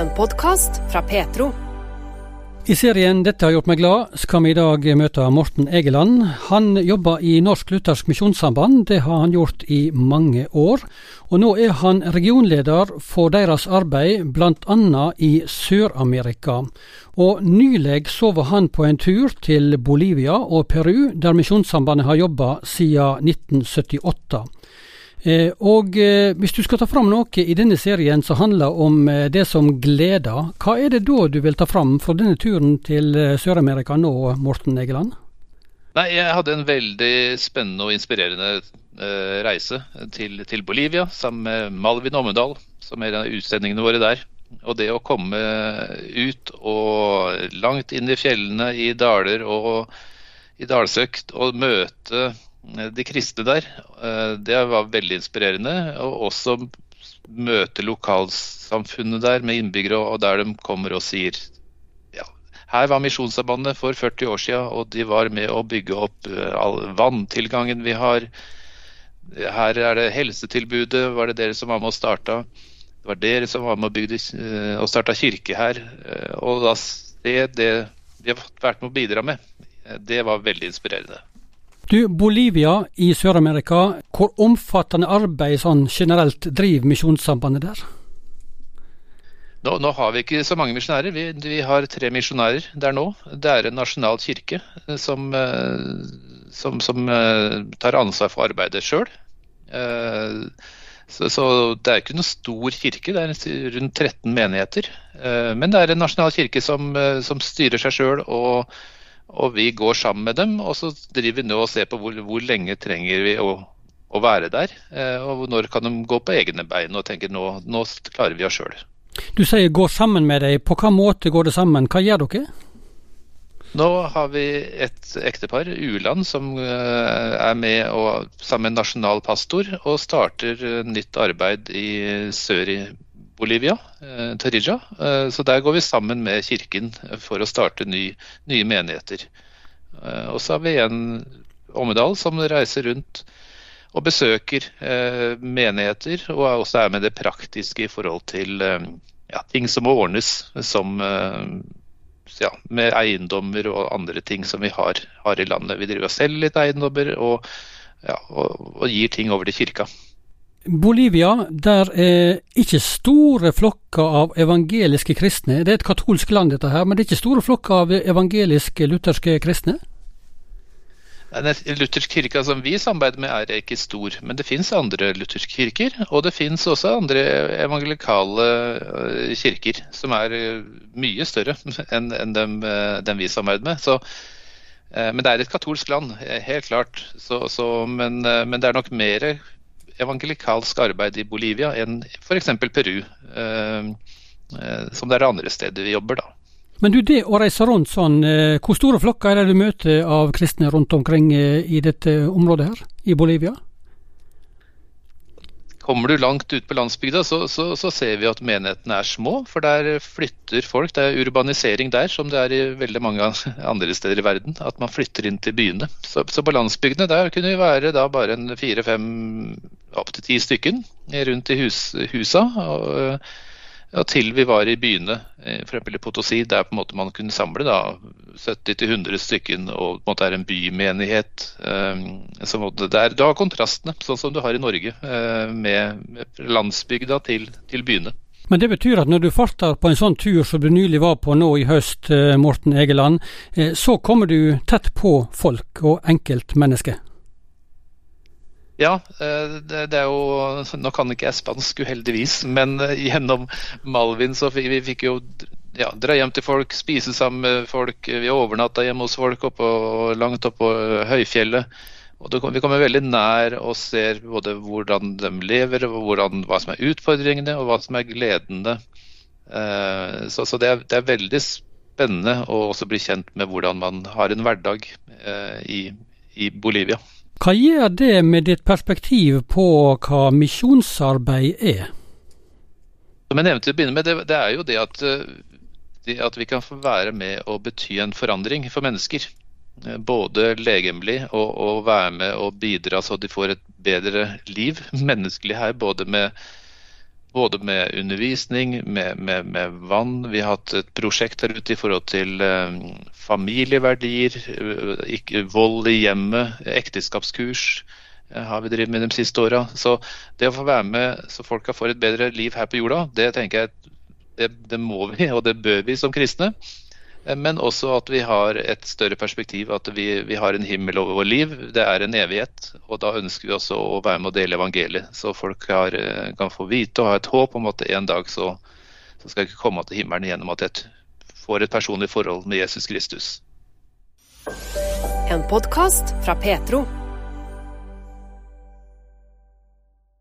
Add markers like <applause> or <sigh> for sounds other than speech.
En podkast fra Petro. I serien 'Dette har gjort meg glad' skal vi i dag møte Morten Egeland. Han jobber i Norsk Luthersk Misjonssamband, det har han gjort i mange år. Og nå er han regionleder for deres arbeid bl.a. i Sør-Amerika. Og nylig så var han på en tur til Bolivia og Peru, der Misjonssambandet har jobba siden 1978. Eh, og eh, hvis du skal ta fram noe i denne serien som handler om eh, det som gleder, hva er det da du vil ta fram for denne turen til Sør-Amerika nå, Morten Egeland? Nei, Jeg hadde en veldig spennende og inspirerende reise til, til, Bolivia sammen med Malvin Ommedal, som er en av utsendingene våre der. Og det å komme ut og langt inn i fjellene, i daler og i dalsøkt, og møte de kristne der. Eh, det var veldig inspirerende. Og også møte lokalsamfunnet der med innbyggere, og der de kommer og sier ja, her var Misjonssambandet for 40 år siden, og de var med å bygge opp eh, all vanntilgangen vi har. Her er det helsetilbudet, var det dere som var med og starta. Det var dere som var med og, bygde, og starta kirke her. Og da det, det de har vært med å bidra med, det var veldig inspirerende. Du, Bolivia i Sør-Amerika, hvor omfattende arbeid sånn generelt driver Misjonssambandet der? Nå, nå, har vi ikke så mange misjonærer. Vi, vi, har tre misjonærer der nå. Det er en nasjonal kirke eh, som, eh, som, som eh, tar ansvar for arbeidet sjøl. Så, så, det er ikke noen stor kirke, det er rundt 13 menigheter. Men det er en nasjonal kirke som, som styrer seg sjøl og og vi går sammen med dem, og så driver vi nå og ser på hvor, hvor lenge trenger vi å, å være der. Eh, og når kan de gå på egne bein og tenke nå, nå klarer vi oss sjøl. Du sier gå sammen med deg. På hvilken måte går det sammen? Hva gjør dere? Nå har vi et ektepar, Uland, som eh, er med og, sammen med nasjonalpastor og starter eh, nytt arbeid i sør i Bolivia, eh, Tarija. Eh, så der går vi sammen med kirken for å starte ny, nye menigheter. Eh, og så har vi en Ommedal som reiser rundt og besøker menigheter, og også er med det praktiske i forhold til ja, ting som må ordnes, som ja, med eiendommer og andre ting som vi har, har i landet. Vi driver og selger litt eiendommer og, ja, og, og gir ting over til kirka. Bolivia, der er ikke store flokker av evangeliske kristne. Det er et katolsk land, dette her, men det er ikke store flokker av evangeliske lutherske kristne? Luthersk kirke som vi samarbeider med, er ikke stor. Men det finnes andre lutherske kirker. Og det finnes også andre evangelikale øh, kirker som er øh, mye større <laughs> enn dem, øh, dem vi samarbeider med. Så, men det er et katolsk land, helt klart. Så, så, men, men, det er nok mer evangelikalsk arbeid i Bolivia enn f.eks. Peru, eh, eh, som det er andre steder vi jobber. da. Men du, det å reise rundt sånn, eh, hvor store flokker er det du møter av kristne rundt omkring i dette området her, i Bolivia? Kommer du langt ut på landsbygda, så, så, så, ser vi at menighetene er små. For der flytter folk. Det er urbanisering der, som det er i veldig mange <laughs> andre steder i verden. At man flytter inn til byene. Så, så på landsbygdene der kunne vi være da bare fire-fem, opptil ti stykken rundt i hus, husa. Og, ja, til vi var i byene, eh, f.eks. i Potosi, der på en måte man kunne samle 70-100 stykken og på en måte er en bymenighet. Um, så det er, du har kontrastene, sånn som du har i Norge, med, med landsbygda til, til, byene. Men det betyr at når du farter på en sånn tur som du nylig var på nå i høst, Morten Egeland, så kommer du tett på folk og enkeltmennesker? Ja, eh, det, det, er jo Nå kan ikke jeg spansk, uheldigvis, men eh, gjennom Malvin så vi, vi fikk jo ja, dra hjem til folk, spise sammen med folk. Vi overnatta hjemme hos folk oppå, langt oppå eh, høyfjellet. Og Vi kommer veldig nær og ser både hvordan de lever, hvordan, hva som er utfordringene og hva som er gledende. Så, så det, er, det, er, veldig spennende å også bli kjent med hvordan man har en hverdag i, i Bolivia. Hva gjør det med ditt perspektiv på hva misjonsarbeid er? Som jeg nevnte til å begynne med, det, det er jo det at, eh, det at, vi kan få være med å bety en forandring for mennesker. Eh, både legemlig og, og være med og bidra så de får et bedre liv menneskelig her. Både med både med undervisning, med, med, med, vann. Vi har hatt et prosjekt her ute i forhold til eh, familieverdier, eh, vold i hjemmet, ekteskapskurs eh, har vi drevet med de siste åra. Så det å få være med så folka får et bedre liv her på jorda, det tenker jeg det, det må vi, og det bør vi som kristne. Eh, men også at vi har et større perspektiv, at vi, vi har en himmel over vår liv. Det er en evighet. Og da ønsker vi også å være med å dele evangeliet, så folk har, eh, kan få vite og ha et håp om at en dag så, så skal jeg ikke komme til himmelen gjennom at jeg får et personlig forhold med Jesus Kristus. En podkast fra Petro.